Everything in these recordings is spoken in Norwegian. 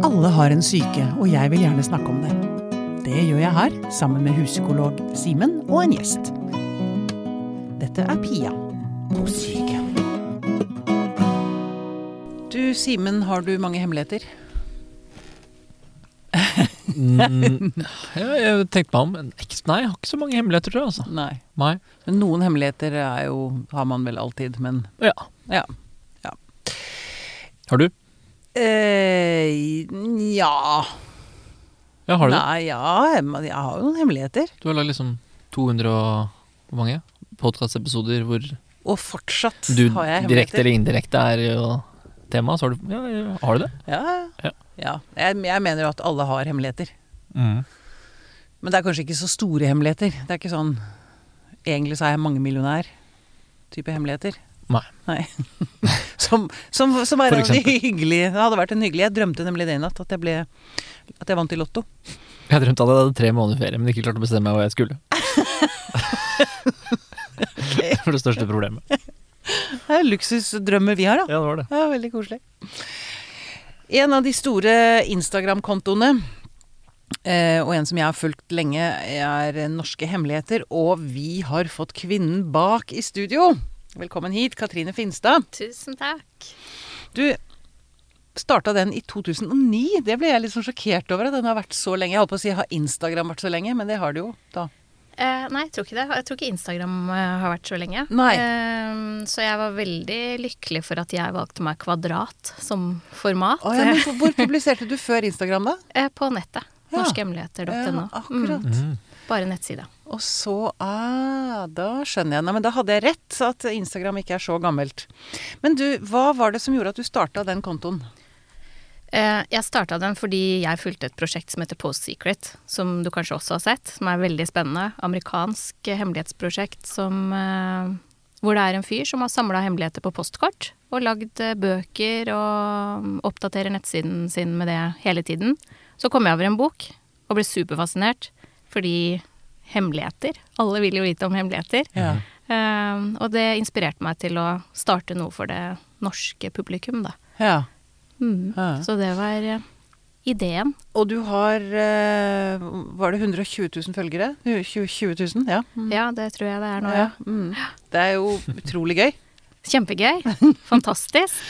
Alle har en syke, og jeg vil gjerne snakke om det. Det gjør jeg her, sammen med huspsykolog Simen og en gjest. Dette er Pia på syke. Du Simen, har du mange hemmeligheter? Mm, ja, jeg tenkte meg om. men Nei, jeg har ikke så mange hemmeligheter, tror jeg. Altså. Nei. Nei. Men noen hemmeligheter er jo, har man vel alltid, men Ja. ja. Har du? Eh, ja Ja, har du? Nei, ja, jeg jeg har jo noen hemmeligheter. Du har lagd liksom 200 og Hvor mange? Podkastepisoder hvor Og fortsatt du har jeg direkte hemmeligheter. eller indirekte er jo tema. Så har du Ja, ja, har du det? Ja, Ja. ja. Jeg, jeg mener jo at alle har hemmeligheter. Mm. Men det er kanskje ikke så store hemmeligheter. Det er ikke sånn Egentlig så er jeg mangemillionær-type hemmeligheter. Nei. som, som, som er en hyggelige Det hadde vært en hyggelig Jeg drømte nemlig det i natt, at jeg ble At jeg vant i Lotto. Jeg drømte at jeg hadde tre måneder ferie, men ikke klarte å bestemme meg hva jeg skulle. det var det største problemet. Det er luksusdrømmer vi har, da. Ja, det var det. Ja, veldig koselig. En av de store Instagram-kontoene, eh, og en som jeg har fulgt lenge, er Norske hemmeligheter. Og vi har fått kvinnen bak i studio. Velkommen hit, Katrine Finstad. Tusen takk. Du starta den i 2009. Det ble jeg litt sånn sjokkert over. At den har vært så lenge. Jeg holdt på å si har Instagram vært så lenge, men det har det jo da. Eh, nei, jeg tror ikke det. Jeg tror ikke Instagram eh, har vært så lenge. Nei. Eh, så jeg var veldig lykkelig for at jeg valgte meg kvadrat som format. Oh, ja, men hvor- hvor publiserte du før Instagram, da? eh, på nettet. Ja. Norskehemmeligheter.no. Ja, akkurat. Mm, bare nettside. Og så ah, Da skjønner jeg. Nei, men da hadde jeg rett, at Instagram ikke er så gammelt. Men du, hva var det som gjorde at du starta den kontoen? Eh, jeg starta den fordi jeg fulgte et prosjekt som heter Post Secret, som du kanskje også har sett, som er veldig spennende. Amerikansk hemmelighetsprosjekt som eh, Hvor det er en fyr som har samla hemmeligheter på postkort, og lagd eh, bøker og oppdaterer nettsiden sin med det hele tiden. Så kom jeg over en bok og ble superfascinert, fordi hemmeligheter Alle vil jo vite om hemmeligheter. Ja. Um, og det inspirerte meg til å starte noe for det norske publikum, da. ja. Mm. Ja. Så det var eh, ideen. Og du har eh, Var det 120 000 følgere? 20, 20 000, ja. Mm. Ja, det tror jeg det er nå, ja. ja. Mm. Det er jo utrolig gøy. Kjempegøy. Fantastisk.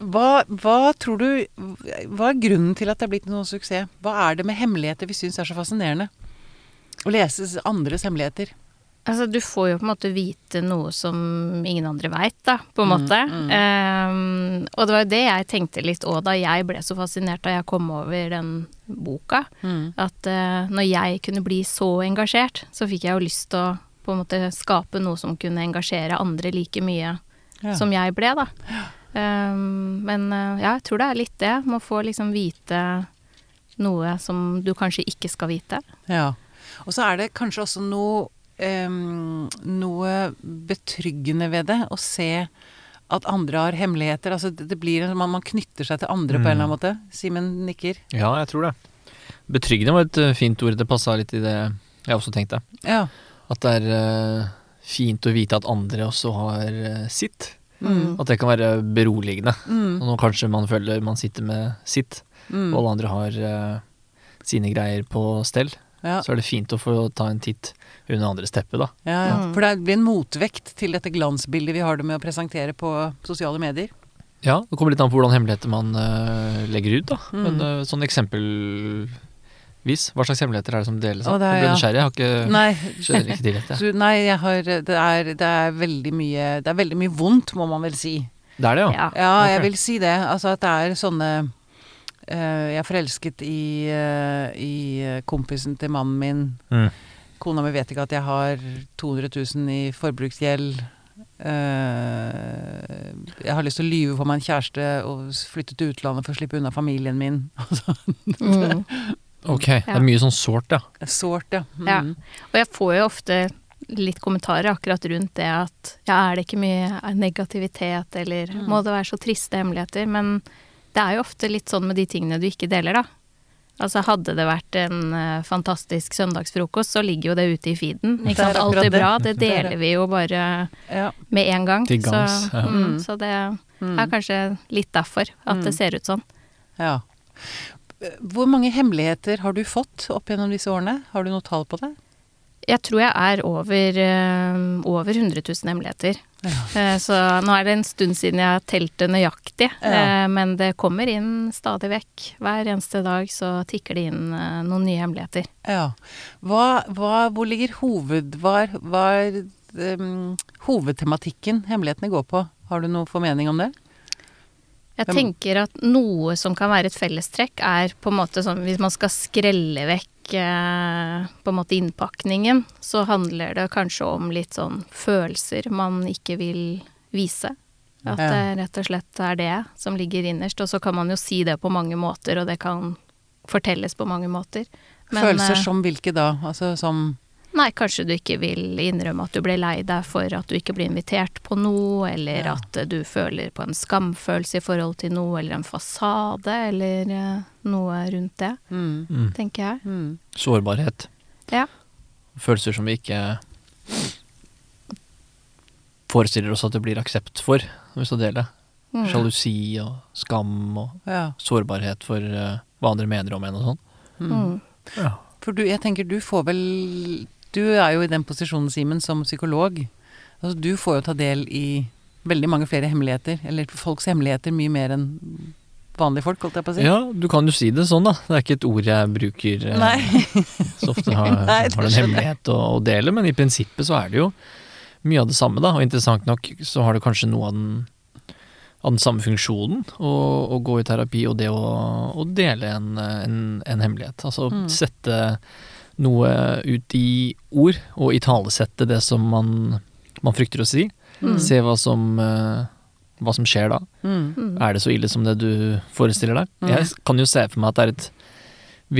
Hva, hva tror du Hva er grunnen til at det er blitt noen suksess? Hva er det med hemmeligheter vi syns er så fascinerende? Å lese andres hemmeligheter. Altså, du får jo på en måte vite noe som ingen andre veit, da, på en måte. Ehm, og det var jo det jeg tenkte litt òg da jeg ble så fascinert da jeg kom over den boka. At uh, når jeg kunne bli så engasjert, så fikk jeg jo lyst til å på en måte skape noe som kunne engasjere andre like mye Ja. som jeg ble, da. Um, men uh, ja, jeg tror det er litt det. Må få liksom vite noe som du kanskje ikke skal vite. Ja. Og så er det kanskje også noe um, noe betryggende ved det å se at andre har hemmeligheter. Altså det, blir en, man, man knytter seg til andre på en eller annen måte. Simen nikker. Ja, jeg tror det. Betryggende var et eh, fint ord. Det passa litt i det jeg også tenkte. Ja. At det er uh, fint å vite at andre også har uh, sitt. Mm. At det kan være beroligende. Mm. Og når kanskje man føler man sitter med sitt, Mm. og alle andre har uh, sine greier på stell, Ja. så er det fint å få ta en titt under andres teppe, da. Ja, ja. Mm. For det blir en motvekt til dette glansbildet vi har det med å presentere på sosiale medier. Ja, det kommer litt an på hvordan hemmeligheter man uh, legger ut, da. Mm. Men uh, sånn eksempelvis, hva slags hemmeligheter er det som deles? Å, det er- Jeg ble ja. nysgjerrig, jeg har ikke Nei, skjønner ikke til dette. du, nei jeg har det er, det er veldig mye Det er veldig mye vondt, må man vel si. Det er det, ja. Ja. Ja, jeg vil si det. Altså at det er sånne Jeg er forelsket i, eh, i eh, kompisen til mannen min. Mm. Kona mi vet ikke at jeg har 200 000 i forbruksgjeld. eh, Jeg har lyst til å lyve for meg en kjæreste og flytte til utlandet for å slippe unna familien min. Mm. Ok, det er mye sånn sårt, ja. Sårt, ja. Mm. Ja. Og jeg får jo ofte litt kommentarer akkurat rundt det at ja, er det ikke mye negativitet, eller må det være så triste hemmeligheter? Men det er jo ofte litt sånn med de tingene du ikke deler, da. Altså Hadde det vært en eh, fantastisk søndagsfrokost, så ligger jo det ute i feeden. Ikke sant? Alt er bra, det er deler vi jo bare Ja. med en gang. Til gangs, så, ja. mm, Mm. så det Mm. er kanskje litt derfor at Mm. det ser ut sånn. ja. Hvor mange hemmeligheter har du fått opp gjennom disse årene? Har du noe tall på det? Jeg tror jeg er over, eh, over 100 000 hemmeligheter. Ja. så nå er det en stund siden jeg har telt det nøyaktig. Ja. eh, men det kommer inn stadig vekk. Hver eneste dag så tikker det inn eh, noen nye hemmeligheter. Ja. Hva, hva, hvor ligger hoved... Hva er, er ehm, hovedtematikken hemmelighetene går på? Har du noe formening om det? Jeg tenker at noe som kan være et fellestrekk, er på en måte sånn hvis man skal skrelle vekk eh, på en måte innpakningen, så handler det kanskje om litt sånn følelser man ikke vil vise. At det rett og slett er det som ligger innerst. Og så kan man jo si det på mange måter, og det kan fortelles på mange måter. Men, Følelser eh, som hvilke da? Altså som Nei, kanskje du ikke vil innrømme at du ble lei deg for at du ikke ble invitert på noe, eller Ja. at du føler på en skamfølelse i forhold til noe, eller en fasade, eller eh, noe rundt det, mm, Mm. tenker jeg. mm. Sårbarhet. Ja. Følelser som vi ikke forestiller oss at det blir aksept for, hvis du deler det. Mm. Sjalusi og skam og Ja. sårbarhet for eh, hva andre mener om en og sånn. Mm. Ja. For du, jeg tenker du får vel Du er jo i den posisjonen, Simen, som psykolog. Altså, du får jo ta del i veldig mange flere hemmeligheter. Eller folks hemmeligheter mye mer enn vanlige folk, holdt jeg på å si. ja, du kan jo si det sånn, da. Det er ikke et ord jeg bruker eh, så ofte har, Nei, har en hemmelighet å, å dele, men i prinsippet så er det jo mye av det samme, da. Og interessant nok så har det kanskje noe av den, av den samme funksjonen å, å gå i terapi og det å, å dele en, en, en hemmelighet. Altså Mm. sette noe ut i ord, og italesette det som man, man frykter å si. Mm. Se hva som, eh, hva som skjer da. Mm. Mm. Er det så ille som det du forestiller deg? Mm. Jeg kan jo se for meg at det er et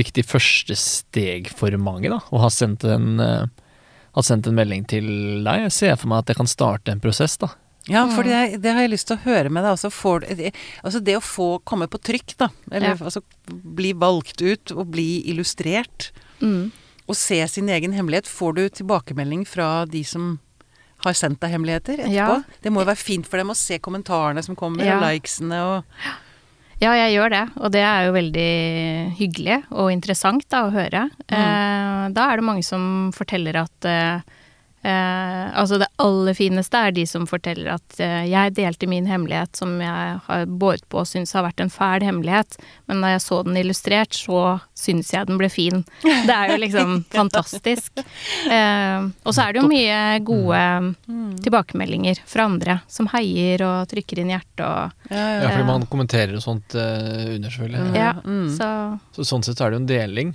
viktig første steg for mange, da. Å ha sendt en, eh, ha sendt en melding til deg. Jeg ser for meg at det kan starte en prosess, da. Ja, for det, det har jeg lyst til å høre med deg. Altså, får, altså det å få komme på trykk, da. Eller Ja. altså bli valgt ut og bli illustrert. Mm. Og se sin egen hemmelighet. Får du tilbakemelding fra de som har sendt deg hemmeligheter etterpå? Ja. Det må jo være fint for dem å se kommentarene som kommer, Ja. og likesene og Ja, jeg gjør det, og det er jo veldig hyggelig og interessant da, å høre. Eh, da er det mange som forteller at eh, eh, Altså, det aller fineste er de som forteller at eh, jeg delte min hemmelighet som jeg har båret på og syns har vært en fæl hemmelighet, men da jeg så den illustrert, så syns jeg den ble fin. Det er jo liksom fantastisk. Eh, og så er det jo mye gode tilbakemeldinger fra andre som heier og trykker inn hjertet og Ja, Ja, fordi man kommenterer og sånt eh, under, selvfølgelig. Ja, Mm. så Så sånn sett er det jo en deling.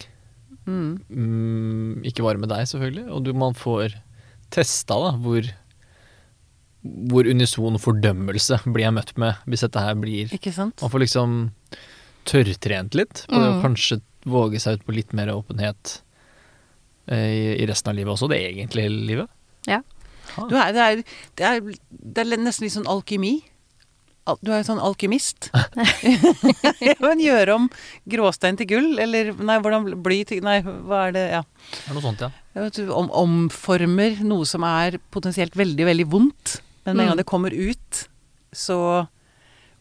Mm. Mm, ikke bare med deg, selvfølgelig. Og du, man får testa da, hvor hvor unison fordømmelse blir jeg møtt med hvis dette her blir Ikke sant? Man får liksom tørrtrent litt på det å Mm. kanskje våge seg ut på litt mer åpenhet eh, i, resten av livet også, det egentlige livet. Ja. Du er, det, er, det, er, det er nesten litt sånn alkymi. Du er jo sånn alkymist. men gjøre om gråstein til gull, eller Nei, hvordan bly til Nei, hva er det Ja. Det er noe sånt, ja. Vet, om, omformer noe som er potensielt veldig, veldig vondt. Men med en gang Mm. det kommer ut, så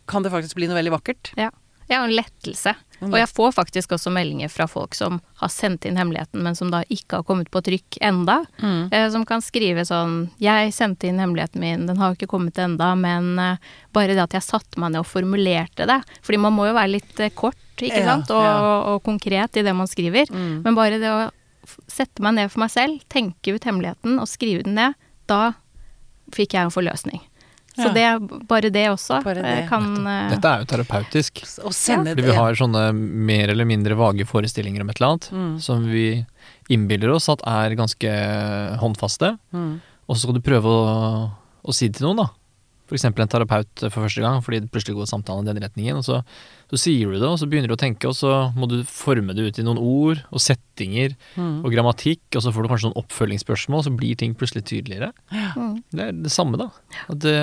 kan det faktisk bli noe veldig vakkert. Ja. Ja, og en lettelse. Og jeg får faktisk også meldinger fra folk som har sendt inn hemmeligheten, men som da ikke har kommet på trykk enda. Mm. Eh, som kan skrive sånn 'Jeg sendte inn hemmeligheten min, den har jo ikke kommet enda', men eh, bare det at jeg satte meg ned og formulerte det Fordi man må jo være litt eh, kort, ikke Ja, sant, og, ja. og konkret i det man skriver. Mm. Men bare det å sette meg ned for meg selv, tenke ut hemmeligheten og skrive den ned, da fikk jeg en forløsning. Så Ja. det, bare det også Bare eh, det. kan eh, Dette er jo terapeutisk. Å sende Fordi vi har sånne mer eller mindre vage forestillinger om et eller annet, Mm. som vi innbiller oss at er ganske håndfaste. Mm. Og så skal du prøve å, å si det til noen, da. Eksempel en terapeut for første gang, fordi det plutselig går samtalen i den retningen. Og så, så sier du det, og så begynner du å tenke, og så må du forme det ut i noen ord og settinger og grammatikk, og så får du kanskje noen oppfølgingsspørsmål, så blir ting plutselig tydeligere. Mm. Det er det samme, da. At det,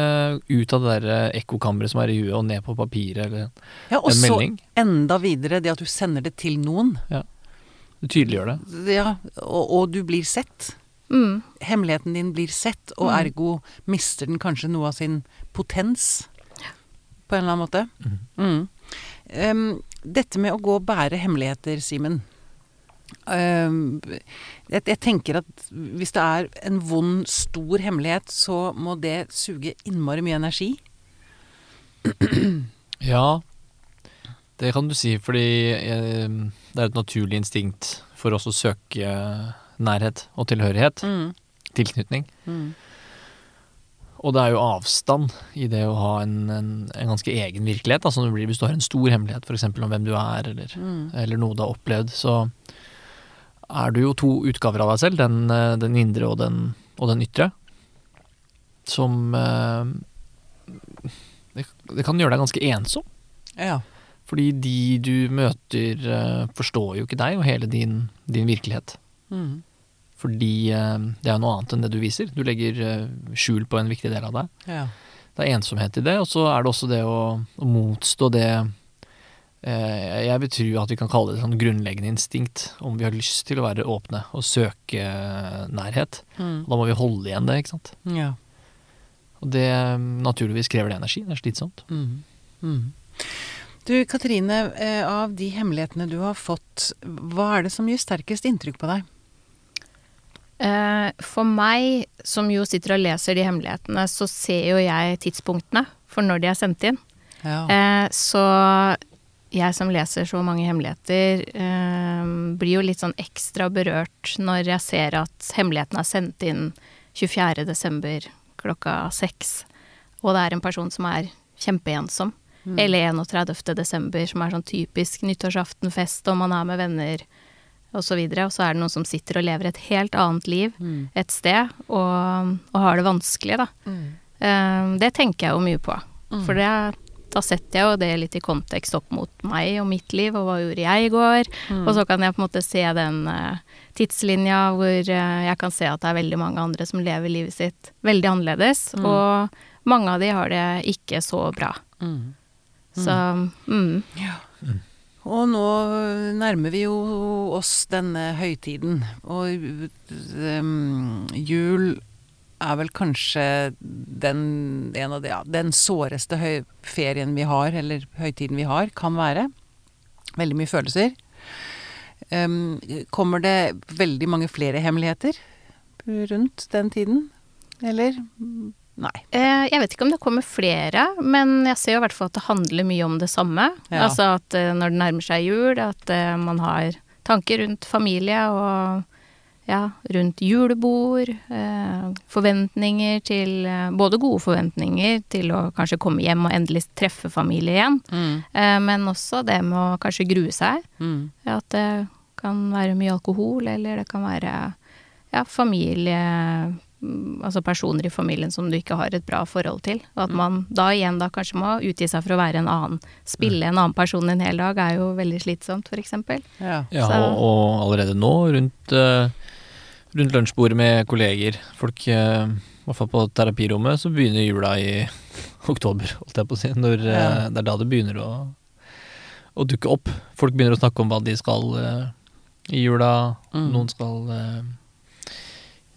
ut av det der eh, ekkokammeret som er i huet, og ned på papiret, eller Ja, og så enda videre det at du sender det til noen. Ja. Du tydeliggjør det. Ja, og, og du blir sett. Mm. Hemmeligheten din blir sett, og ergo mister den kanskje noe av sin potens. På en eller annen måte. Mm. Um, dette med å gå og bære hemmeligheter, Simen. Em, jeg, jeg tenker at hvis det er en vond, stor hemmelighet, så må det suge innmari mye energi. Ja, det kan du si, fordi jeg, det er et naturlig instinkt for oss å søke nærhet og tilhørighet. Tilknytning. Mm. Og det er jo avstand i det å ha en, en, en ganske egen virkelighet. Da, som det blir hvis du har en stor hemmelighet, f.eks. om hvem du er, eller, eller noe du har opplevd. Så er du jo to utgaver av deg selv, den, eh, den indre og den, og den ytre, som eh, det, det kan gjøre deg ganske ensom. Ja. Fordi de du møter, eh, forstår jo ikke deg og hele din, din virkelighet. Mm. Fordi eh, det er noe annet enn det du viser. Du legger eh, skjul på en viktig del av deg. ja. Det er ensomhet i det, og så er det også det å, å motstå det eh, Jeg vil tro at vi kan kalle det et sånn grunnleggende instinkt, om vi har lyst til å være åpne og søke nærhet. Mm. Da må vi holde igjen det, ikke sant. ja. Og det naturligvis krever det energi. Det er slitsomt. Mm. Mm. Du Katrine, av de hemmelighetene du har fått, hva er det som gjør sterkest inntrykk på deg? Eh, For meg, som jo sitter og leser de hemmelighetene, så ser jo jeg tidspunktene for når de er sendt inn. Ja. Eh, Så jeg som leser så mange hemmeligheter, eh, blir jo litt sånn ekstra berørt når jeg ser at hemmeligheten er sendt inn 24. desember klokka seks, og det er en person som er kjempeensom. Eller 31. desember, som er sånn typisk nyttårsaftenfest, og man er med venner og så videre. Og så er det noen som sitter og lever et helt annet liv et sted, og, og har det vanskelig, da. Eh, det tenker jeg jo mye på. For det, da setter jeg jo det litt i kontekst opp mot meg og mitt liv, og hva gjorde jeg i går? Og så kan jeg på en måte se den uh, tidslinja hvor uh, jeg kan se at det er veldig mange andre som lever livet sitt veldig annerledes, og mange av de har det ikke så bra. Mm. Så mm. Og nå nærmer vi jo oss denne høytiden, og um, jul er vel kanskje den, en av de, ja, den såreste ferien vi har, eller høytiden vi har, kan være. Veldig mye følelser. Um, kommer det veldig mange flere hemmeligheter rundt den tiden? Eller? Nei. Eh, Jeg vet ikke om det kommer flere, men jeg ser jo i hvert fall at det handler mye om det samme. Ja. Altså at eh, når det nærmer seg jul, at eh, man har tanker rundt familie og ja, rundt julebord. Forventninger til Både gode forventninger til å kanskje komme hjem og endelig treffe familie igjen, mm. men også det med å kanskje grue seg. Mm. At det kan være mye alkohol, eller det kan være ja, familie Altså personer i familien som du ikke har et bra forhold til. Og at man da igjen da kanskje må utgi seg for å være en annen. Spille en annen person en hel dag er jo veldig slitsomt, for eksempel. Ja. Ja, og, og allerede nå, rundt, eh, rundt lunsjbordet med kolleger, folk eh, i hvert fall på terapirommet, så begynner jula i oktober, holdt jeg på å si. Når, eh, Ja. Det er da det begynner å, å dukke opp. Folk begynner å snakke om hva de skal i jula. Mm. Noen skal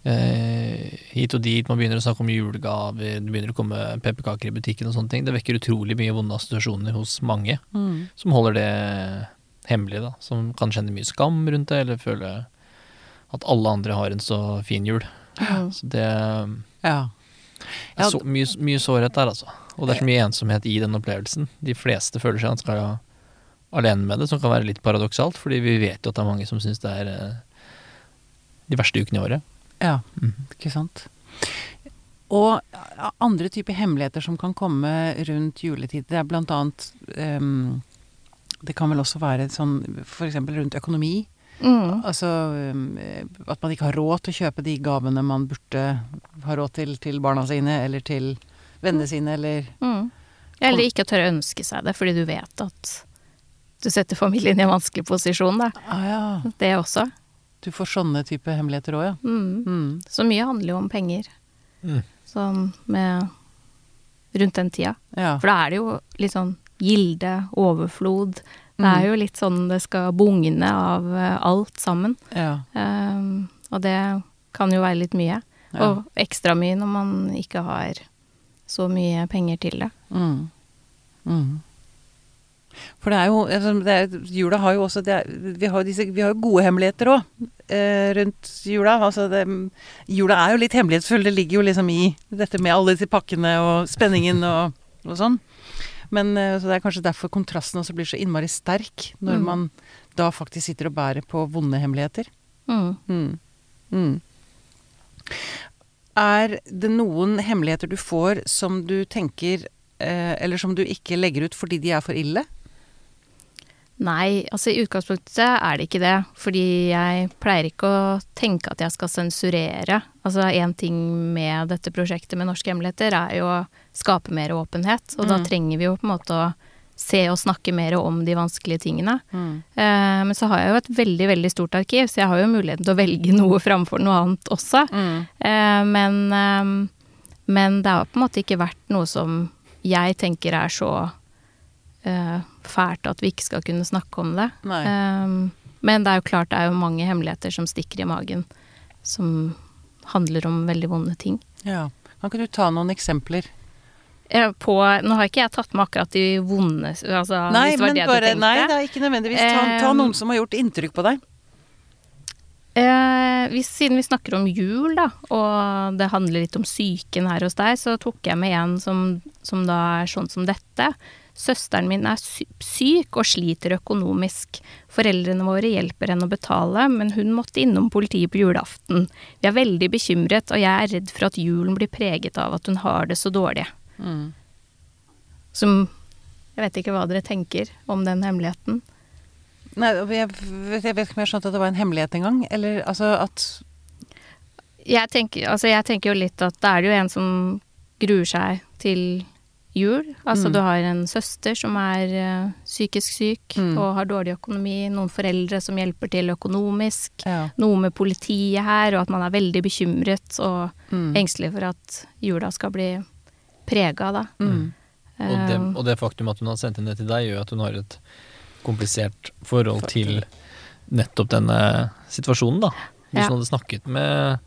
hit og dit. Man begynner å snakke om julegaver, det begynner å komme pepperkaker i butikken og sånne ting. Det vekker utrolig mye vonde assosiasjoner hos mange Mm. som holder det hemmelig, da. Som kan kjenne mye skam rundt det, eller føle at alle andre har en så fin jul. Så det er ja. er så, mye, mye sårhet der, altså. Og det er så mye ensomhet i den opplevelsen. De fleste føler seg ganske alene med det, som kan være litt paradoksalt, fordi vi vet jo at det er mange som syns det er eh, de verste ukene i året. Ja, ikke sant. Og andre typer hemmeligheter som kan komme rundt juletid, det er blant annet um, Det kan vel også være sånn f.eks. rundt økonomi. Mm. Altså um, at man ikke har råd til å kjøpe de gavene man burde ha råd til til barna sine, eller til vennene sine, eller Mm. Eller ikke tørre å ønske seg det, fordi du vet at du setter familien i en vanskelig posisjon, da. ah, ja. Det også. Du får sånne type hemmeligheter òg, ja. Mm. Mm. Så mye handler jo om penger. Mm. Sånn med Rundt den tida. ja. For da er det jo litt sånn gilde, overflod. Det Mm. er jo litt sånn det skal bugne av eh, alt sammen. ja. Um, og det kan jo være litt mye. Ja. Og ekstra mye når man ikke har så mye penger til det. Mm. For det er jo altså, det er, Jula har jo også det er, vi, har disse, vi har jo gode hemmeligheter òg eh, rundt jula. Altså det, jula er jo litt hemmelighetsfull. Det ligger jo liksom i dette med alle disse pakkene og spenningen og, og sånn. Men eh, så Det er kanskje derfor kontrasten også blir så innmari sterk, når Mm. man da faktisk sitter og bærer på vonde hemmeligheter. Mm. Mm. Mm. Er det noen hemmeligheter du får som du tenker eh, Eller som du ikke legger ut fordi de er for ille? Nei, altså i utgangspunktet er det ikke det. Fordi jeg pleier ikke å tenke at jeg skal sensurere. Altså én ting med dette prosjektet med norske hemmeligheter er jo å skape mer åpenhet. Og da Mm. trenger vi jo på en måte å se og snakke mer om de vanskelige tingene. Mm. Eh, men så har jeg jo et veldig, veldig stort arkiv, så jeg har jo muligheten til å velge noe framfor noe annet også. Mm. Eh, men, eh, men det har på en måte ikke vært noe som jeg tenker er så eh, fælt at vi ikke skal kunne snakke om det. Eh, men det er jo klart det er jo mange hemmeligheter som stikker i magen, som handler om veldig vonde ting. Ja. Kan ikke du ta noen eksempler? På, nå har ikke jeg tatt med akkurat de vonde altså, nei, hvis det var men det bare, du tenkte. nei, det er ikke nødvendigvis. Ta, ta Eh, noen som har gjort inntrykk på deg. Eh, hvis, siden vi snakker om jul, da, og det handler litt om psyken her hos deg, så tok jeg med en som, som da er sånn som dette. Søsteren min er syk og sliter økonomisk. Foreldrene våre hjelper henne å betale, men hun måtte innom politiet på julaften. Vi er veldig bekymret, og jeg er redd for at julen blir preget av at hun har det så dårlig. Mm. Som Jeg vet ikke hva dere tenker om den hemmeligheten. Nei, jeg, vet- jeg vet ikke om jeg skjønte at det var en hemmelighet engang. Eller altså at jeg tenker, altså jeg tenker jo litt at da er det jo en som gruer seg til jul. Altså Mm. du har en søster som er uh, psykisk syk Mm. og har dårlig økonomi, noen foreldre som hjelper til økonomisk, Ja. noe med politiet her, og at man er veldig bekymret og Mm. engstelig for at jula skal bli prega, da. Mm. Og det, Eh, og det faktum at hun har sendt inn det til deg, gjør at hun har et komplisert forhold til nettopp denne situasjonen, da. Hvis Ja. hun hadde snakket med,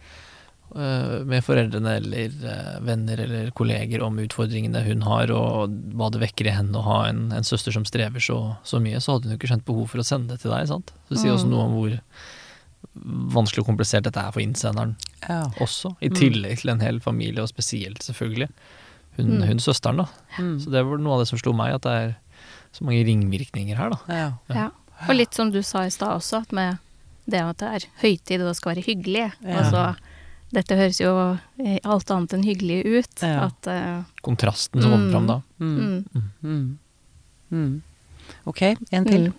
med foreldrene eller øh, venner eller kolleger om utfordringene hun har, og hva det vekker i henne å ha en, en søster som strever så, så mye, så hadde hun jo ikke skjønt behov for å sende det til deg. sant? Så det sier også Mm. noe om hvor vanskelig og komplisert dette er for innsenderen Ja. også. I Mm. tillegg til en hel familie, og spesielt selvfølgelig hun, Mm. hun søsteren. da. Mm. Så det var noe av det som slo meg, at det er så mange ringvirkninger her, da. Ja. ja. Og litt som du sa i stad også, at med det at det er høytid og det skal være hyggelig. Ja. Altså, dette høres jo eh, alt annet enn hyggelig ut. Ja. At uh, Kontrasten som kommer Mm. fram da. Mm. mm, Mm. Mm. Ok, en til. Mm.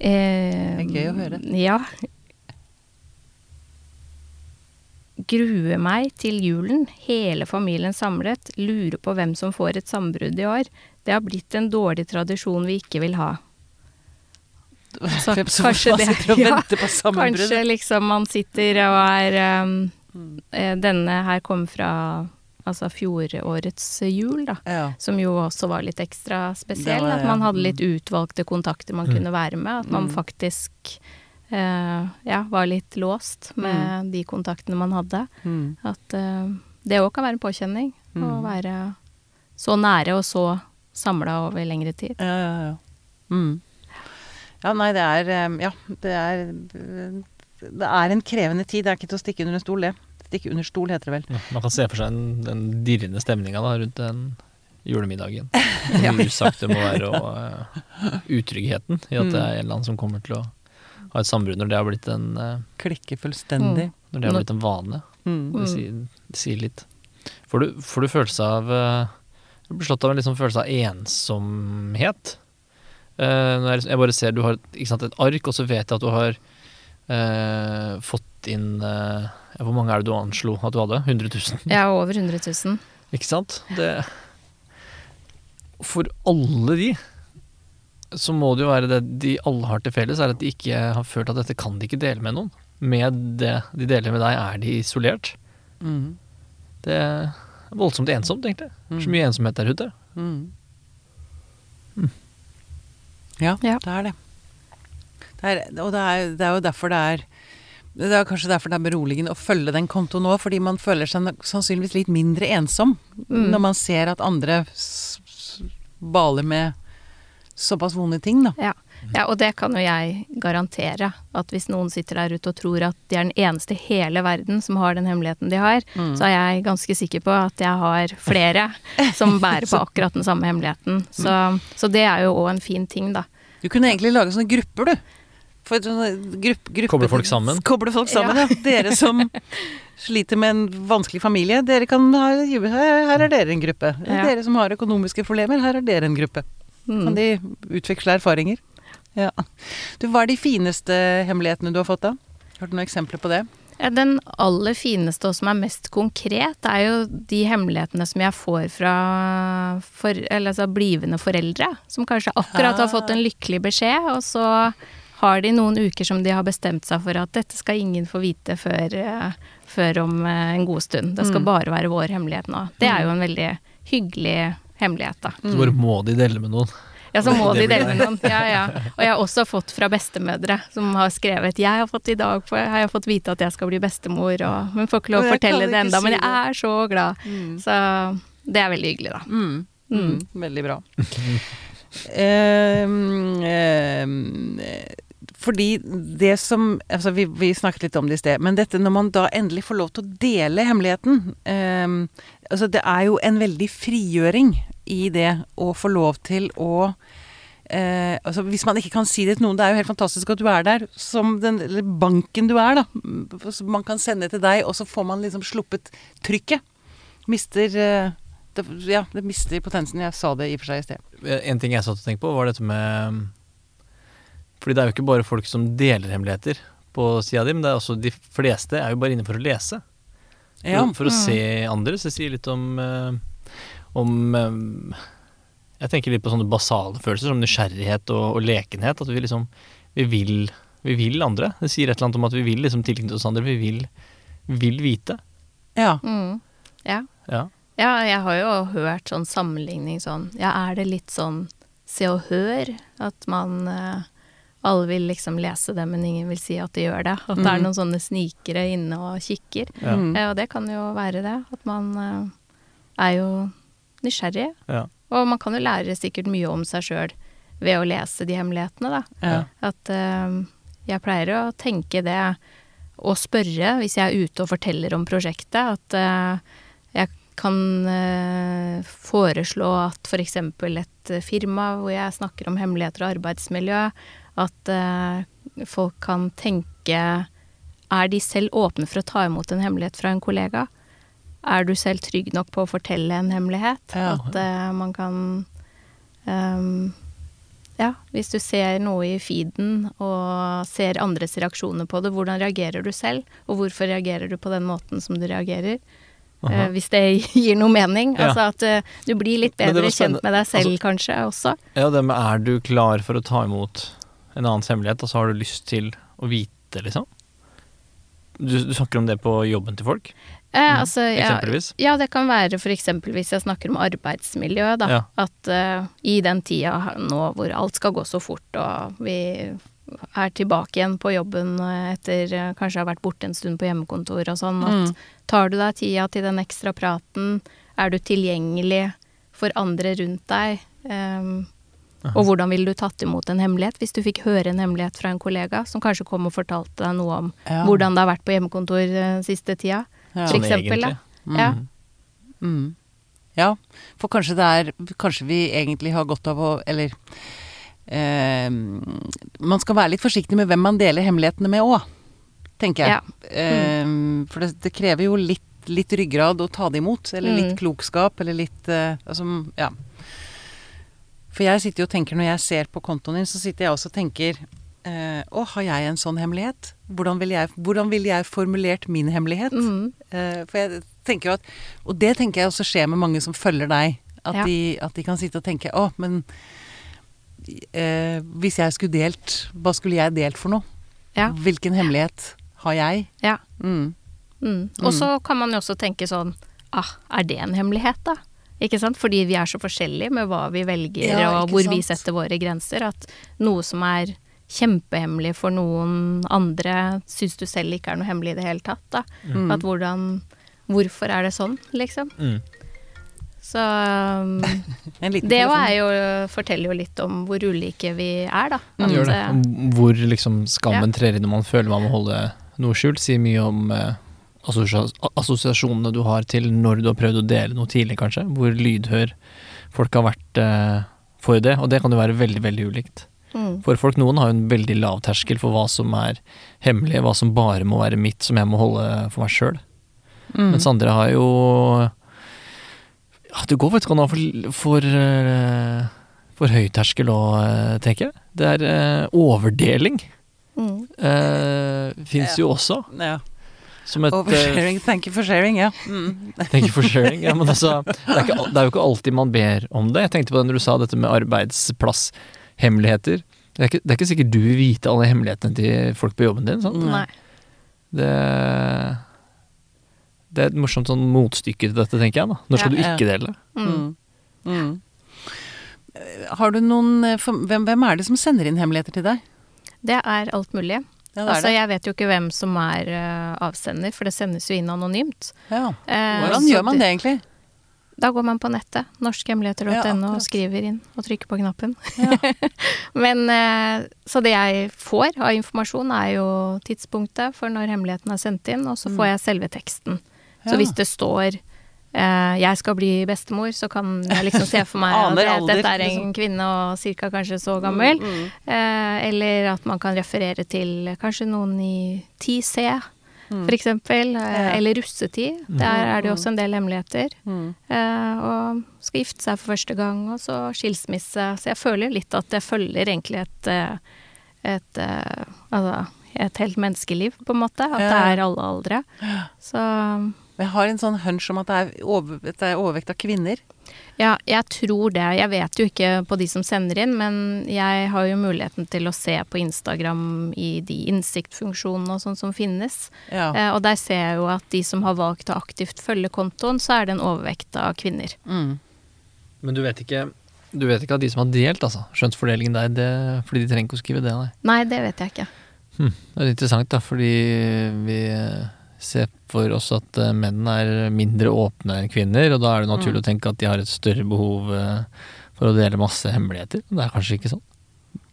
Eh, Det er gøy å høre. Ja. Gruer meg til julen, hele familien samlet, lurer på hvem som får et sambrudd i år. Det har blitt en dårlig tradisjon vi ikke vil ha. Så Hvem som kanskje det- sitter og ja, venter på sammenbrudd. Kanskje liksom man sitter og er um, eh, Denne her kom fra altså fjorårets jul, da. Ja. Som jo også var litt ekstra spesiell. Var, ja. at man hadde litt utvalgte kontakter man Mm. kunne være med. At man Mm. faktisk uh, ja, var litt låst med de kontaktene man hadde. Mm. At uh, det òg kan være en påkjenning. Å Mm. være så nære og så samla over lengre tid. Ja, ja, ja. Mm. Ja, nei, det er eh, Ja, det er Det er en krevende tid. Det er ikke til å stikke under en stol, det. Stikke under stol, heter det vel. Ja, Man kan se for seg den, den dirrende stemninga rundt den julemiddagen. Ja. Hvor usagt det må være, og uh, utryggheten i at det Mm. er en eller annen som kommer til å ha et sambrudd når det har blitt en, uh, Klikke fullstendig. når det har blitt en vane. Mm. Det sier, det sier litt. Får du, får du følelse av uh, Du blir slått av en liksom følelse av ensomhet Eh, når jeg, bare ser du har ikke sant, et ark, og så vet jeg at du har eh, fått inn eh, Hvor mange er det du anslo at du hadde? 100 000? Ja, over 100 000. Ikke sant? Det For alle de så må det jo være det de alle har til felles, er at de ikke har følt at dette kan de ikke dele med noen. Med det de deler med deg, er de isolert. Mm. Det er voldsomt ensomt, egentlig. Så mye ensomhet der ute. Mm. Ja, Ja. det er det. det er, og det er, det er jo derfor det er det er kanskje derfor det er beroligende å følge den kontoen nå, fordi man føler seg sannsynligvis litt mindre ensom Mm. når man ser at andre baler med såpass vonde ting, da. Ja. Ja, og det kan jo jeg garantere. At hvis noen sitter der ute og tror at de er den eneste i hele verden som har den hemmeligheten de har, så er jeg ganske sikker på at jeg har flere som bærer på akkurat den samme hemmeligheten. Så, så det er jo òg en fin ting, da. Du kunne egentlig lage sånne grupper, du. For sånne grupp, gruppe, Koble folk sammen. Koble folk sammen, ja. Dere som sliter med en vanskelig familie, dere kan ha, her, er dere en gruppe. Ja. Dere som har økonomiske problemer, her er dere en gruppe. Kan Mm. de utveksle erfaringer? Ja. Du, hva er de fineste hemmelighetene du har fått da? Har du noen eksempler på det? Ja, Den aller fineste og som er mest konkret, er jo de hemmelighetene som jeg får fra for, eller altså blivende foreldre. Som kanskje akkurat har fått en lykkelig beskjed, og så har de noen uker som de har bestemt seg for at dette skal ingen få vite før, eh, før om eh, en god stund. Det skal bare være vår hemmelighet nå. Det er jo en veldig hyggelig hemmelighet, da. Så bare må de dele med noen. Ja, så må de dele med noen. Ja, ja. Og jeg har også fått fra bestemødre som har skrevet 'Jeg har fått i dag har jeg fått vite at jeg skal bli bestemor', og, men får ikke lov å fortelle det enda, men jeg er så glad. Så det er veldig hyggelig, da. Mm. Mm. Mm. Veldig bra. um, um, fordi det som altså vi, vi snakket litt om det i sted, men dette når man da endelig får lov til å dele hemmeligheten ehm, altså Det er jo en veldig frigjøring i det å få lov til å eh, altså Hvis man ikke kan si det til noen, det er jo helt fantastisk at du er der, som den eller banken du er, da. Som man kan sende til deg, og så får man liksom sluppet trykket. Mister eh, det, Ja, det mister potensen. Jeg sa det i og for seg i sted. En ting jeg satt og tenkte på, var dette med Fordi det er jo ikke bare folk som deler hemmeligheter på sida di, men det er også de fleste er jo bare inne for å lese. For, Ja. for å se andre. Så det sier litt om eh, om Jeg tenker litt på sånne basale følelser som nysgjerrighet og, og lekenhet. At vi liksom vi vil, vi vil andre. Det sier et eller annet om at vi vil liksom tilknytte oss andre. Vi vil, vi vil vite. ja. Mm. Ja. Ja. ja, jeg har jo hørt sånn sammenligning sånn Ja, er det litt sånn Se og Hør? At man eh, Alle vil liksom lese det, men ingen vil si at de gjør det. At det er noen sånne snikere inne og kikker. Ja. Mm. Ja, og det kan jo være det. At man eh, er jo nysgjerrig. Ja. Og man kan jo lære sikkert mye om seg sjøl ved å lese de hemmelighetene, da. Ja. At uh, jeg pleier å tenke det og spørre hvis jeg er ute og forteller om prosjektet, at uh, jeg kan uh, foreslå at f.eks. et firma hvor jeg snakker om hemmeligheter og arbeidsmiljø, at eh, folk kan tenke Er de selv åpne for å ta imot en hemmelighet fra en kollega? Er du selv trygg nok på å fortelle en hemmelighet? Ja. At uh, man kan um, Ja, hvis du ser noe i feeden og ser andres reaksjoner på det, hvordan reagerer du selv? Og hvorfor reagerer du på den måten som du reagerer? Uh, hvis det gir noe mening. Ja. Altså at uh, du blir litt bedre kjent med deg selv Altså- kanskje også. Ja, det med er du klar for å ta imot en annens hemmelighet, og så har du lyst til å vite, liksom? Du, du snakker om det på jobben til folk, Eh, altså, ja, eksempelvis? Ja, det kan være for eksempel hvis jeg snakker om arbeidsmiljø, da. Ja. At uh, i den tida nå hvor alt skal gå så fort, og vi er tilbake igjen på jobben eh, etter eh, kanskje å ha vært borte en stund på hjemmekontor og sånn, at tar du deg tida til den ekstra praten, er du tilgjengelig for andre rundt deg? Um, og hvordan ville du tatt imot en hemmelighet hvis du fikk høre en hemmelighet fra en kollega som kanskje kom og fortalte deg noe om Ja. hvordan det har vært på hjemmekontor eh, siste tida? Ja. For Sånn eksempel, egentlig. Ja. Mm. Ja, for kanskje det er Kanskje vi egentlig har godt av å Eller eh, Man skal være litt forsiktig med hvem man deler hemmelighetene med òg, tenker jeg. Ja. Eh, for det, det krever jo litt, litt ryggrad å ta det imot. Eller litt Mm. klokskap, eller litt eh, Altså, ja. For jeg sitter jo og tenker, når jeg ser på kontoen din, så sitter jeg også og tenker eh, Å, har jeg en sånn hemmelighet? Hvordan ville jeg, hvordan ville jeg formulert min hemmelighet? Mm. Eh, for jeg tenker jo at Og det tenker jeg også skjer med mange som følger deg. At, Ja. de, at de kan sitte og tenke Å, men eh, hvis jeg skulle delt Hva skulle jeg delt for noe? Ja. Hvilken hemmelighet har jeg? Ja. Mm. Mm. Og så kan man jo også tenke sånn ah, er det en hemmelighet, da? Ikke sant? Fordi vi er så forskjellige med hva vi velger og hvor hvor vi setter våre grenser. At noe som er kjempehemmelig for noen andre, syns du selv ikke er noe hemmelig i det hele tatt. Da. Mm. At hvordan Hvorfor er det sånn, liksom? Mm. Så um, det er jo, forteller jo litt om hvor ulike vi er, da. At, gjør det. eh, Hvor liksom skammen trer inn når man føler man må holde noe skjult, sier mye om eh, assosiasjonene du har til når du har prøvd å dele noe tidlig, kanskje. Hvor lydhør folk har vært eh, for det, og det kan jo være veldig, veldig ulikt. Mm. For folk, noen har jo en veldig lav terskel for hva som er hemmelig, hva som bare må være mitt, som jeg må holde for meg sjøl. Mm. Mens andre har jo ja, Det går faktisk an å ha for, for, eh, for høy terskel òg, tenker jeg. Det er eh, overdeling. Mm. Uh, Fins jo også. ja. Som et eh, Oversharing. Thank you for sharing, ja. Mm. Thank you for sharing. Ja, men altså, det, er ikke, det er jo ikke alltid man ber om det. Jeg tenkte på det når du sa dette med arbeidsplasshemmeligheter. Det er, ikke, det er ikke sikkert du vil vite alle hemmelighetene til folk på jobben din. Sant? Nei. Det, det er et morsomt sånn motstykke til dette, tenker jeg. da. Når skal Ja, du ikke dele? Mm. Mm. Mm. Har du noen eh, for- hvem, hvem er det som sender inn hemmeligheter til deg? Det er alt mulig. Ja, er altså, det. jeg vet jo ikke hvem som er uh, avsender, for det sendes jo inn anonymt. Ja. Eh, Hvordan uh, gjør man det egentlig? Da går man på nettet, norskhemmeligheter.no, ja, og skriver inn og trykker på knappen. Ja. Men eh, Så det jeg får av informasjon, er jo tidspunktet for når hemmeligheten er sendt inn, og så får jeg selve teksten. Så hvis det står eh, 'jeg skal bli bestemor', så kan jeg liksom se for meg at det, dette er en liksom. kvinne og cirka kanskje så gammel. Eh, eller at man kan referere til kanskje noen i 10C, for eksempel. Eh, Eller russetid. Der er det jo også en del hemmeligheter. Mm. Eh, og skal gifte seg for første gang, og så skilsmisse. Så jeg føler litt at det følger egentlig et, eh, et Altså et helt menneskeliv, på en måte. At det er alle aldre. Så Jeg har en sånn hunch om at det er, over, det er overvekt av kvinner. Ja, jeg tror det. Jeg vet jo ikke på de som sender inn, men jeg har jo muligheten til å se på Instagram i de innsiktfunksjonene og sånn som finnes. Ja. Eh, og der ser jeg jo at de som har valgt å aktivt følge kontoen, så er det en overvekt av kvinner. Mm. Men du vet ikke du vet ikke av de som har delt, altså. Skjønnsfordelingen der, det, fordi de trenger ikke å skrive det, nei. Nei, det vet jeg ikke. Hm, det er interessant, da, fordi vi ser for oss at eh, menn er mindre åpne enn kvinner, og da er det naturlig å tenke at de har et større behov eh, for å dele masse hemmeligheter. Det er kanskje ikke sånn.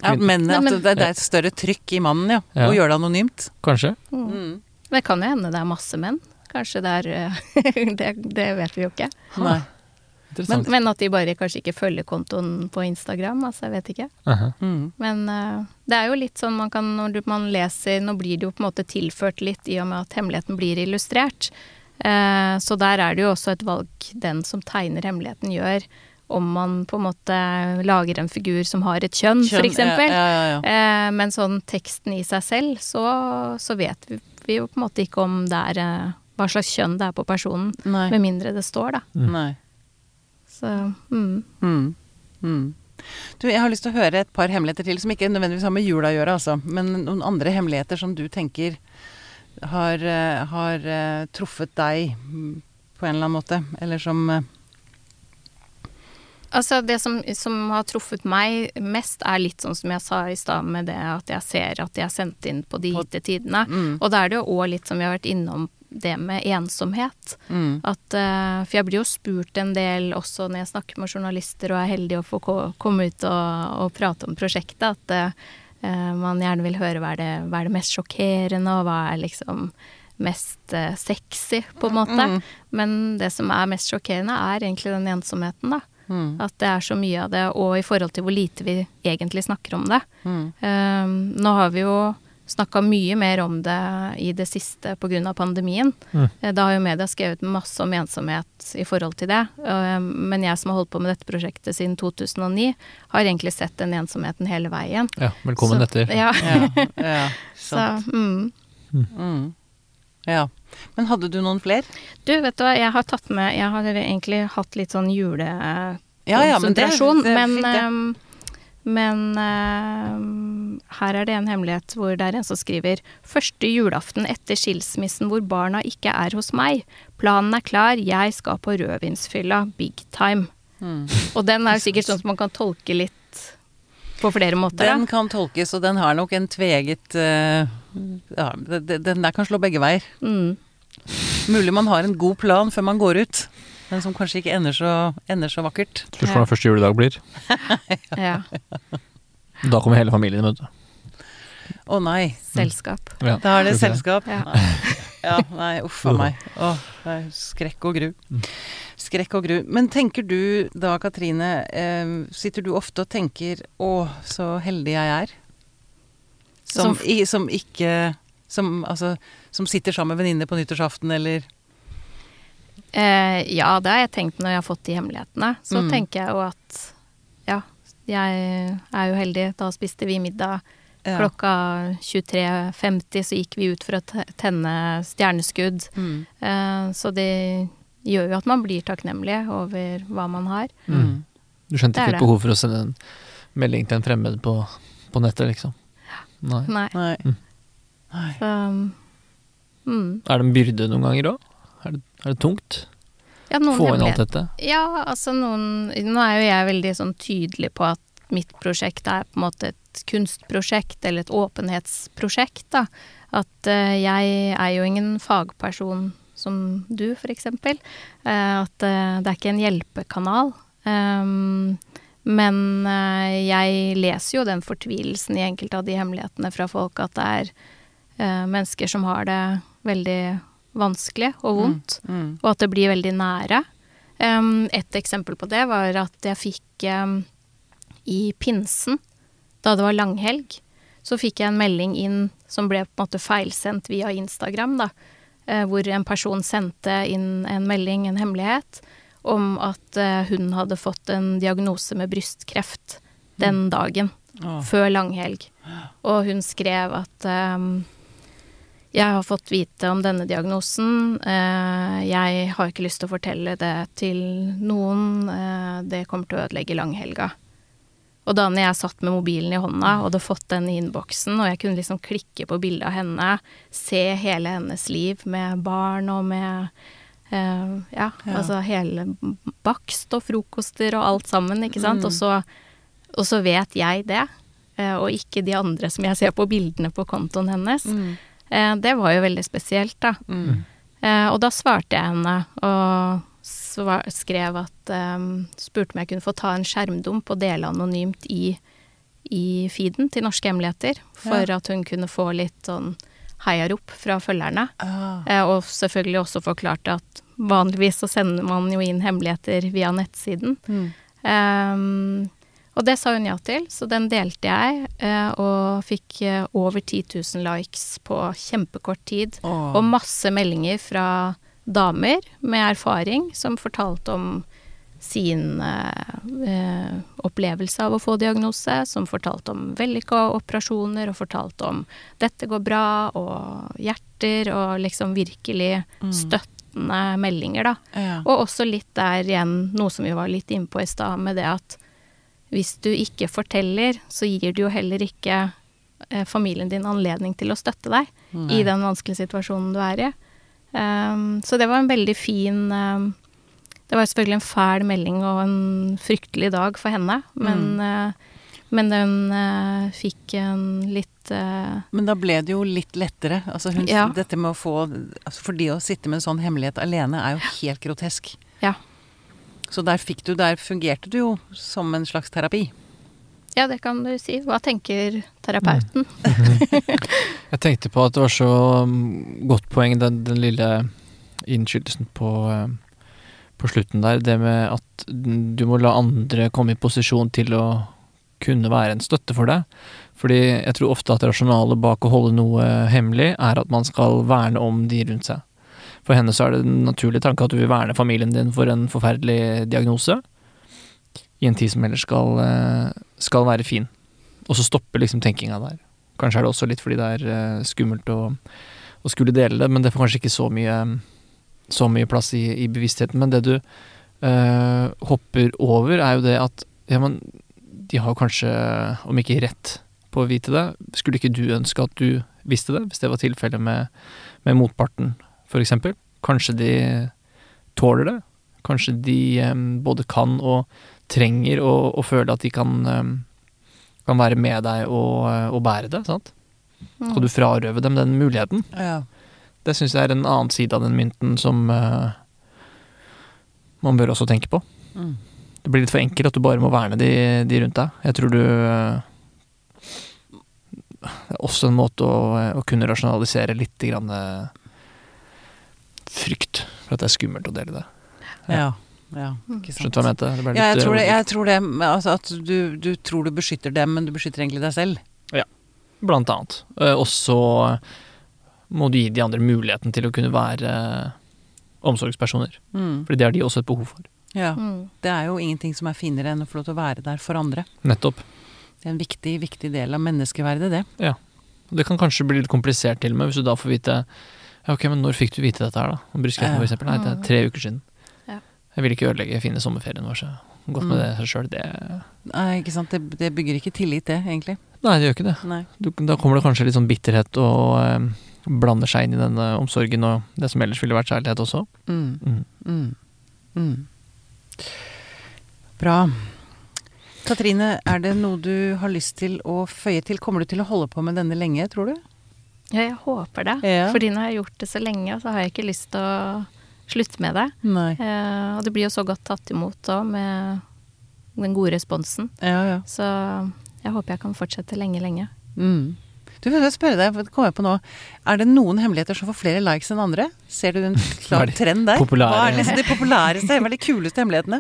Ja, men, Nei, at det, det er et større trykk i mannen, ja. Ja. Å gjøre det anonymt. Kanskje. Mm. Det kan jo hende det er masse menn. Kanskje det er eh, det, det vet vi jo ikke. Nei. Interessant. Men at de bare kanskje ikke følger kontoen på Instagram. Altså, jeg vet ikke. Aha. Mm. Men uh, det er jo litt sånn man kan når man leser Nå blir det jo på en måte tilført litt i og med at hemmeligheten blir illustrert. Uh, så der er det jo også et valg den som tegner hemmeligheten gjør, om man på en måte lager en figur som har et kjønn, Kjønn, for eksempel. Ja, ja, ja. Eh, men sånn teksten i seg selv, så, så vet vi, vi jo på en måte ikke om det er hva slags kjønn det er på personen, Nei. med mindre det står, da. Nei. Så mm. Mm. Mm. Du, jeg har lyst til å høre et par hemmeligheter til, som ikke nødvendigvis har med jula å gjøre, altså. Men noen andre hemmeligheter som du tenker har, eh, har eh, truffet deg på en eller annen måte. Eller som eh, Altså, det som, som har truffet meg mest, er litt sånn som jeg sa i stad, med det at jeg ser at de er sendt inn på de gitte tidene. Mm. Og da er det jo òg litt som vi har vært innom det med ensomhet. mm. At, eh, for jeg blir jo spurt en del også når jeg snakker med journalister og er heldig å få komme ut og, og prate om prosjektet, at uh, man gjerne vil høre hva er, det, hva er det mest sjokkerende, og hva er liksom mest uh, sexy, på en måte. Mm. Men det som er mest sjokkerende, er egentlig den ensomheten, da. Mm. At det er så mye av det, og i forhold til hvor lite vi egentlig snakker om det. Mm. Um, nå har vi jo snakka mye mer om det i det siste pga. pandemien. Mm. Eh, Da har jo media skrevet masse om ensomhet i forhold til det. Eh, Men jeg som har holdt på med dette prosjektet siden 2009, har egentlig sett den ensomheten hele veien. Ja, velkommen Så- etter. Ja. Ja, ja, Så, sant. mm. Mm. ja. Men hadde du noen flere? Du, vet du hva, jeg har tatt med Jeg har egentlig hatt litt sånn julekonsentrasjon, Ja, ja, men det- det er men, fint, det. ehm, men uh, her er det en hemmelighet hvor det er en som skriver Første julaften etter skilsmissen hvor barna ikke er hos meg. Planen er klar, jeg skal på rødvinsfylla, big time. Mm. Og den er sikkert sånn som man kan tolke litt på flere måter. Den da. kan tolkes, og den har nok en tveget uh, ja, Den der kan slå begge veier. Mm. Mulig man har en god plan før man går ut, men som kanskje ikke ender så, ender så vakkert. Spørs hvordan første juledag blir. Ja. Da kommer hele familien, i møte. Å nei, Selskap. Ja. da er det selskap. Ja. Ja, nei, uff a meg. Oh, skrekk og gru. Skrekk og gru. Men tenker du da, Katrine, eh, sitter du ofte og tenker 'Å, så heldig jeg er'? Som, Som- i, som ikke som, altså, som sitter sammen med venninner på nyttårsaften, eller Eh, ja, det har jeg tenkt når jeg har fått de hemmelighetene. Så Mm. tenker jeg jo at ja, jeg er jo heldig. Da spiste vi middag Ja. klokka 23.50, så gikk vi ut for å tenne stjerneskudd. Mm. Eh, så det gjør jo at man blir takknemlig over hva man har. Mm. Du skjønte ikke det. behov for å sende en melding til en fremmed på, på nettet, liksom? Nei. Nei. Nei. Mm. Nei. Så mm. Er det en byrde noen ganger òg? Er, det- er det tungt? Ja, Få inn alt dette? Ja, altså noen Nå er jo jeg veldig sånn tydelig på at mitt prosjekt er på en måte et kunstprosjekt eller et åpenhetsprosjekt, da. At uh, jeg er jo ingen fagperson som du, for eksempel. Eh, at uh, det er ikke en hjelpekanal. Um, men uh, jeg leser jo den fortvilelsen i enkelte av de hemmelighetene fra folk, at det er uh, mennesker som har det veldig vanskelig og vondt Mm. og at det blir veldig nære. Um, et eksempel på det var at jeg fikk um, i pinsen, da det var langhelg, så fikk jeg en melding inn som ble på en måte feilsendt via Instagram, da. eh, hvor en person sendte inn en melding, en hemmelighet, om at eh, hun hadde fått en diagnose med brystkreft den dagen Åh. før langhelg. Og hun skrev at ehm, jeg har fått vite om denne diagnosen. eh, jeg har ikke lyst til å fortelle det til noen. eh, det kommer til å ødelegge langhelga. Og da når jeg satt med mobilen i hånda og hadde fått den i innboksen, og jeg kunne liksom klikke på bildet av henne, se hele hennes liv med barn og med eh, ja, Ja. altså hele bakst og frokoster og alt sammen, ikke sant. Mm. Og, så, og så vet jeg det, og ikke de andre som jeg ser på bildene på kontoen hennes. Mm. Eh, det var jo veldig spesielt, da. Mm. Eh, og da svarte jeg henne og svar, skrev at eh, Spurte om jeg kunne få ta en skjermdump og dele anonymt i, i feeden til Norske hemmeligheter, for at hun kunne få litt sånn heiarop fra følgerne. Ah. Eh, og selvfølgelig også forklarte at vanligvis så sender man jo inn hemmeligheter via nettsiden. Mm. Ehm, og det sa hun ja til, så den delte jeg, eh, og fikk eh, over 10 000 likes på kjempekort tid. Åh. Og masse meldinger fra damer med erfaring som fortalte om sin eh, eh, opplevelse av å få diagnose, som fortalte om vellykka operasjoner, og fortalte om 'dette går bra', og hjerter, og liksom virkelig støttende meldinger, da. Ja. Og også litt der igjen, noe som vi var litt inne på i stad, med det at hvis du ikke forteller, så gir du jo heller ikke eh, familien din anledning til å støtte deg i den vanskelige situasjonen du er i. Um, så det var en veldig fin um, Det var selvfølgelig en fæl melding og en fryktelig dag for henne, men, eh, men den uh, fikk en litt uh, Men da ble det jo litt lettere. Altså hun, Ja. dette med å få altså For det å sitte med en sånn hemmelighet alene er jo helt grotesk. Ja. Så der fikk du Der fungerte du jo som en slags terapi. Ja, det kan du si. Hva tenker terapeuten? Jeg tenkte på at det var så mm, godt poeng, den, den lille innskytelsen på, eh, på slutten der. Det med at du må la andre komme i posisjon til å kunne være en støtte for deg. Fordi jeg tror ofte at rasjonalet bak å holde noe hemmelig, er at man skal verne om de rundt seg. For henne så er det en naturlig tanke at du vil verne familien din for en forferdelig diagnose. I en tid som ellers skal, eh, skal være fin. Og så stopper liksom tenkinga der. Kanskje er det også litt fordi det er eh, skummelt å, å skulle dele det, men det får kanskje ikke så mye, så mye plass i, i bevisstheten. Men det du øh, hopper over, er jo det at ja, men de har kanskje, om ikke rett på å vite det, skulle ikke du ønske at du visste det, hvis det var tilfellet med, med motparten, eksempel? Kanskje de tåler det? Kanskje de både kan og trenger å, å føle at de kan, kan være med deg og, eh, og bære det, sant? Skal du frarøve dem den muligheten? Ja. Det syns jeg er en annen side av den mynten som uh, man bør også tenke på. Mm. Det blir litt for enkelt at du bare må verne de, de rundt deg. Jeg tror du uh, Det er også en måte å, å kunne rasjonalisere litt grann eh, frykt for at det er skummelt å dele det. Ja. ja. Ikke sant. Skjønte du hva jeg mente? Det Ja, jeg litt, tror det. eh, Jeg tror det altså at du, du tror du beskytter dem, men du beskytter egentlig deg selv. Ja, Blant annet. Eh, Og så må du gi de andre muligheten til å kunne være omsorgspersoner. Mm. Fordi det har de også et behov for. Ja. Mm. Det er jo ingenting som er finere enn å få lov til å være der for andre. Nettopp. Det er en viktig, viktig del av menneskeverdet, det. Det kan kanskje bli litt komplisert til og med, hvis du da får vite Ja, ok, men når fikk du vite dette her, da? Om brystkreften, for eksempel. Nei, det er tre uker siden. Ja. Jeg vil ikke ødelegge fine sommerferien vår, så godt med Mm. det seg sjøl, det Nei, ikke sant. Det, det bygger ikke tillit, det, egentlig. Nei, det gjør ikke det. Du, da kommer det kanskje litt sånn bitterhet og eh, blander seg inn i denne omsorgen og det som ellers ville vært kjærlighet også. Mm. Mm. Mm. Mm. Bra. Katrine, er det noe du har lyst til å føye til? Kommer du til å holde på med denne lenge, tror du? Ja, jeg håper det. Ja. Fordi nå har jeg gjort det så lenge, og så har jeg ikke lyst til å slutte med det. Nei. Eh, og det blir jo så godt tatt imot òg, med den gode responsen. Ja, ja. Så jeg håper jeg kan fortsette lenge, lenge. Mm. Du, vil jeg spørre deg, for det kommer jeg på nå. Er det noen hemmeligheter som får flere likes enn andre? Ser du en klar trend der? populære- Hva er liksom de populæreste, de kuleste hemmelighetene?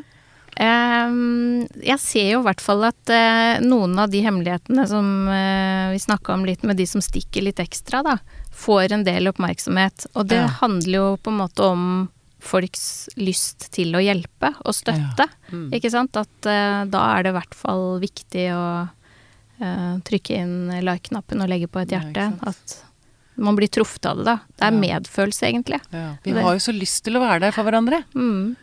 Ehm, jeg ser jo i hvert fall at eh, noen av de hemmelighetene som eh, vi snakka om litt, med de som stikker litt ekstra, da, får en del oppmerksomhet. Og det Ja. handler jo på en måte om folks lyst til å hjelpe og støtte. Mm. Ikke sant? At eh, da er det i hvert fall viktig å trykke inn like-knappen og legge på et hjerte. Ja, at man blir truffet av det, da. Det er Ja. medfølelse, egentlig. Vi har jo så lyst til å være der for hverandre. Mm.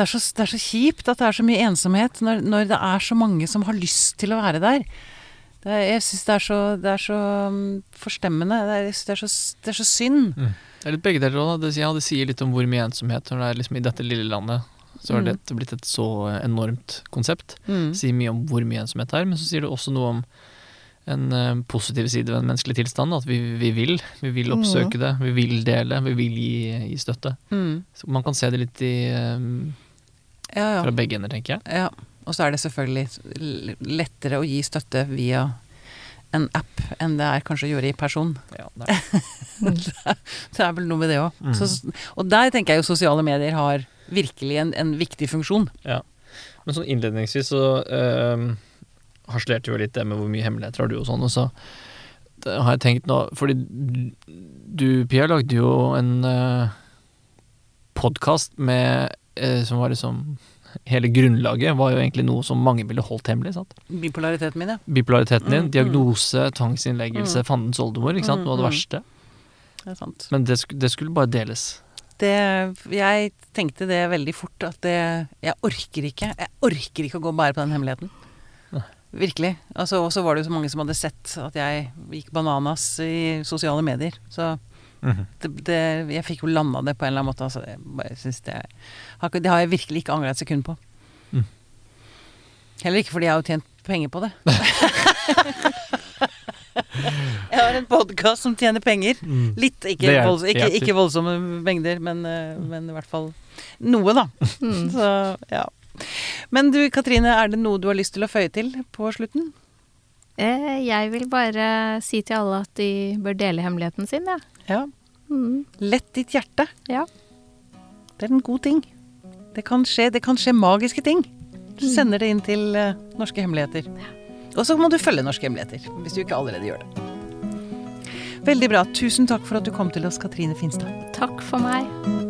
Det er, så, det er så kjipt at det er så mye ensomhet når, når det er så mange som har lyst til å være der. Det jeg syns det så, det er så um, forstemmende. Det er, er så, det er så synd. Det er litt begge deler òg. Det, ja, det sier litt om hvor mye ensomhet når det er liksom i dette lille landet. Så har Mm. det blitt et så enormt konsept. Mm. Sier mye om hvor mye ensomhet det er, men så sier det også noe om en uh, positiv side ved en menneskelig tilstand. At vi, vi vil. Vi vil oppsøke det. Vi vil dele. Vi vil gi, gi støtte. Mm. Så man kan se det litt i, eh, Ja, fra begge ender, tenker jeg. ja. Og så er det selvfølgelig lettere å gi støtte via en app enn det er kanskje å gjøre i person. Ja, det er. Det er vel noe med det òg. Mm. Og der tenker jeg jo sosiale medier har virkelig en, en viktig funksjon. Men sånn innledningsvis så øh, harselerte jo litt det med hvor mye hemmeligheter har du og sånn, og så har jeg tenkt nå Fordi du- du, Pia, lagde jo en øh, podkast med eh, Som var liksom Hele grunnlaget var jo egentlig noe som mange ville holdt hemmelig. sant? Bipolariteten min, ja. Bipolariteten din, Mm, mm. tvangsinnleggelse, mm. fandens oldemor. ikke sant? Noe av det Mm, mm. verste. Det er sant. Men det, det skulle bare deles. Det, jeg tenkte det veldig fort at det Jeg orker ikke. Jeg orker ikke å gå bare på den hemmeligheten. Nei. Virkelig. Altså, og så var det jo så mange som hadde sett at jeg gikk bananas i sosiale medier. Så det, det, jeg fikk jo landa det på en eller annen måte. Altså, jeg bare synes det, har det har jeg virkelig ikke angra et sekund på. Mm. Heller ikke fordi jeg har jo tjent penger på det. jeg har en podkast som tjener penger. Litt, ikke, er, volds, ikke, ikke voldsomme mengder, men, eh, men i hvert fall noe, da. Mm. Så, ja. Men du Katrine, er det noe du har lyst til å føye til på slutten? Eh, jeg vil bare si til alle at de bør dele hemmeligheten sin, jeg. Ja. ja. Mm. Lett ditt hjerte. Ja. Det er en god ting. Det kan skje, det kan skje magiske ting. Du mm. sender det inn til eh, Norske hemmeligheter. Og så må du følge Norske hemmeligheter, hvis du ikke allerede gjør det. Veldig bra. Tusen takk for at du kom til oss, Katrine Finstad. Takk for meg.